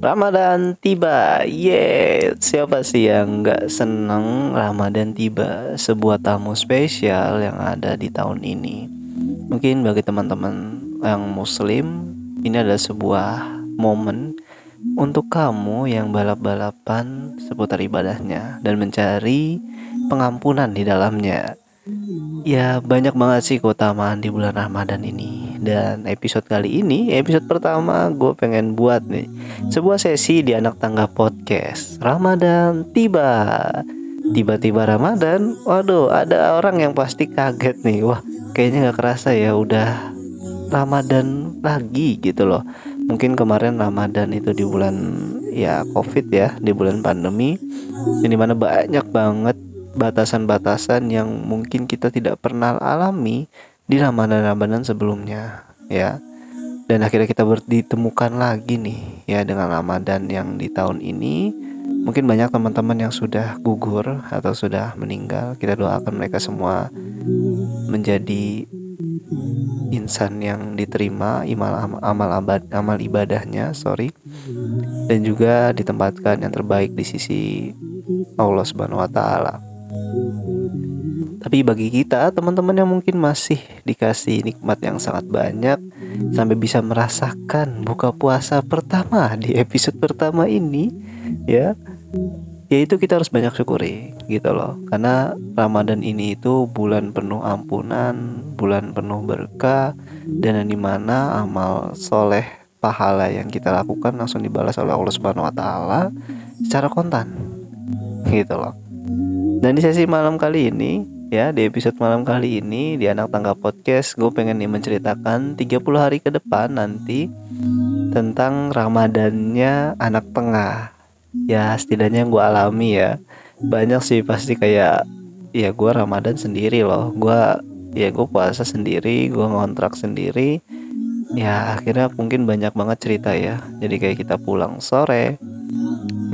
Ramadan tiba, yeah. Siapa sih yang nggak seneng Ramadan tiba? Sebuah tamu spesial yang ada di tahun ini. Mungkin bagi teman-teman yang Muslim, ini adalah sebuah momen untuk kamu yang balap-balapan seputar ibadahnya dan mencari pengampunan di dalamnya. Ya banyak banget sih keutamaan di bulan Ramadan ini Dan episode kali ini, episode pertama gue pengen buat nih Sebuah sesi di anak tangga podcast. Ramadan tiba. Tiba-tiba Ramadan, waduh ada orang yang pasti kaget nih. Wah kayaknya gak kerasa ya udah Ramadan lagi gitu loh. Mungkin kemarin Ramadan itu di bulan ya covid ya Di bulan pandemi Ini mana banyak banget batasan-batasan yang mungkin kita tidak pernah alami di Ramadan-Ramadan sebelumnya ya. Dan akhirnya kita ditemukan lagi nih ya dengan Ramadan yang di tahun ini. Mungkin banyak teman-teman yang sudah gugur atau sudah meninggal. Kita doakan mereka semua menjadi insan yang diterima amal amal abad amal ibadahnya sorry. Dan juga ditempatkan yang terbaik di sisi Allah Subhanahu wa taala. Tapi bagi kita, teman-teman yang mungkin masih dikasih nikmat yang sangat banyak sampai bisa merasakan buka puasa pertama di episode pertama ini, ya, yaitu kita harus banyak syukuri gitu loh. Karena Ramadan ini itu bulan penuh ampunan, bulan penuh berkah dan di mana amal soleh pahala yang kita lakukan langsung dibalas oleh Allah Subhanahu wa taala secara kontan. Gitu loh. Dan di sesi malam kali ini ya di episode malam kali ini di anak tangga podcast gue pengen nih menceritakan 30 hari ke depan nanti tentang ramadannya anak tengah. Ya setidaknya gue alami ya. Banyak sih pasti kayak ya gue ramadan sendiri loh. Gue ya gue puasa sendiri gue ngontrak sendiri. Ya akhirnya mungkin banyak banget cerita ya. Jadi kayak kita pulang sore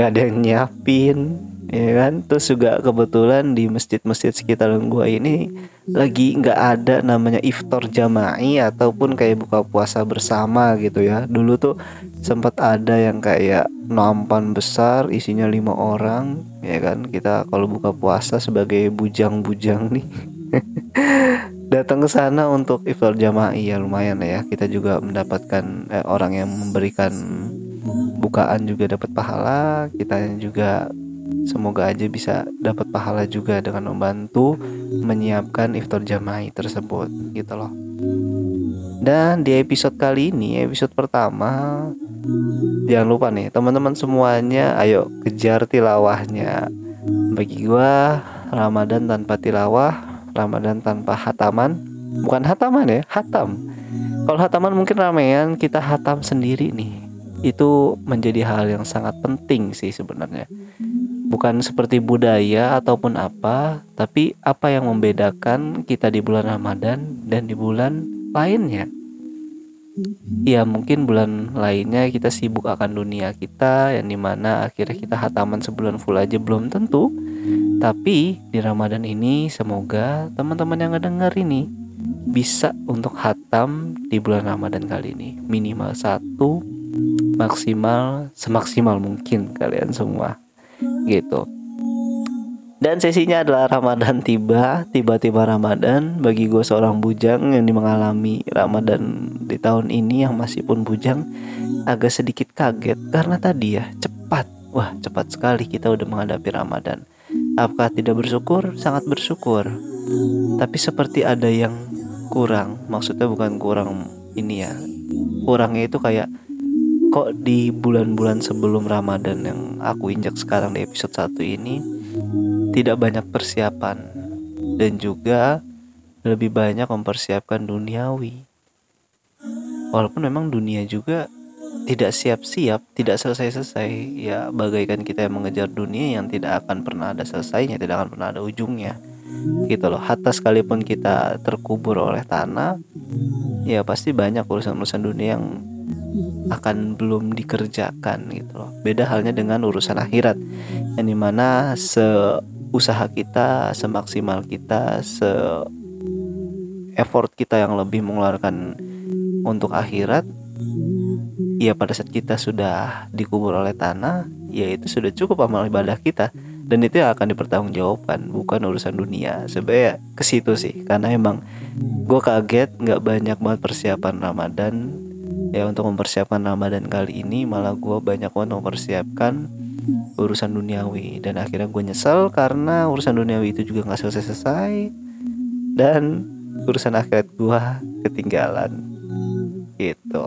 gak ada yang nyiapin ya kan? Terus juga kebetulan di masjid-masjid sekitaran gua ini lagi nggak ada namanya iftar jama'i ataupun kayak buka puasa bersama gitu ya. Dulu tuh sempat ada yang kayak nampan besar isinya lima orang ya kan? Kita kalau buka puasa sebagai bujang-bujang nih datang ke sana untuk iftar jama'i ya lumayan ya. Kita juga mendapatkan eh, orang yang memberikan bukaan juga dapat pahala. Kita juga Semoga aja bisa dapat pahala juga dengan membantu menyiapkan iftar jama'i tersebut gitu loh. Dan di episode kali ini, episode pertama, jangan lupa nih teman-teman semuanya, ayo kejar tilawahnya. Bagi gua Ramadan tanpa tilawah, Ramadan tanpa hataman, bukan hataman ya, hatam. Kalau hataman mungkin ramean, kita hatam sendiri nih. Itu menjadi hal yang sangat penting sih sebenarnya bukan seperti budaya ataupun apa, tapi apa yang membedakan kita di bulan Ramadan dan di bulan lainnya. Ya mungkin bulan lainnya kita sibuk akan dunia kita yang di mana akhirnya kita hataman sebulan full aja belum tentu. Tapi di Ramadan ini semoga teman-teman yang ngedenger ini bisa untuk hatam di bulan Ramadan kali ini. Minimal satu maksimal semaksimal mungkin kalian semua gitu. Dan sesinya adalah Ramadan tiba tiba-tiba Ramadan. Bagi gue seorang bujang yang mengalami Ramadan di tahun ini yang masih pun bujang agak sedikit kaget. Karena tadi ya cepat. Wah cepat sekali kita udah menghadapi Ramadan. Apakah tidak bersyukur? Sangat bersyukur. Tapi seperti ada yang kurang maksudnya bukan kurang ini ya. Kurangnya itu kayak kok di bulan-bulan sebelum Ramadan yang aku injak sekarang di episode 1 ini tidak banyak persiapan dan juga lebih banyak mempersiapkan duniawi. Walaupun memang dunia juga tidak siap-siap, tidak selesai-selesai, ya bagaikan kita yang mengejar dunia yang tidak akan pernah ada selesainya, tidak akan pernah ada ujungnya. Gitu loh. Hatta sekalipun kita terkubur oleh tanah, ya pasti banyak urusan-urusan dunia yang akan belum dikerjakan gitu loh. Beda halnya dengan urusan akhirat yang di mana seusaha kita, semaksimal kita, se effort kita yang lebih mengeluarkan untuk akhirat ya pada saat kita sudah dikubur oleh tanah ya itu sudah cukup amal ibadah kita. Dan itu yang akan dipertanggungjawabkan bukan urusan dunia. Sebenarnya ke situ sih karena emang gue kaget nggak banyak banget persiapan Ramadan ya untuk mempersiapkan Ramadan kali ini malah gue banyak banget mempersiapkan urusan duniawi. Dan akhirnya gue nyesel karena urusan duniawi itu juga nggak selesai-selesai. Dan urusan akhirat gue ketinggalan. Gitu.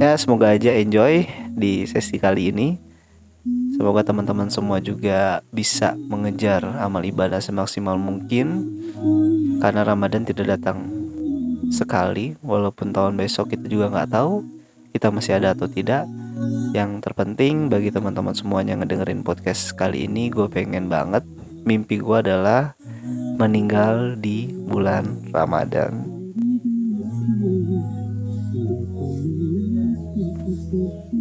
Ya semoga aja enjoy di sesi kali ini. Semoga teman-teman semua juga bisa mengejar amal ibadah semaksimal mungkin. Karena Ramadan tidak datang sekali walaupun tahun besok kita juga nggak tahu kita masih ada atau tidak yang terpenting bagi teman-teman semuanya yang ngedengerin podcast kali ini gue pengen banget mimpi gue adalah meninggal di bulan Ramadan Thank you.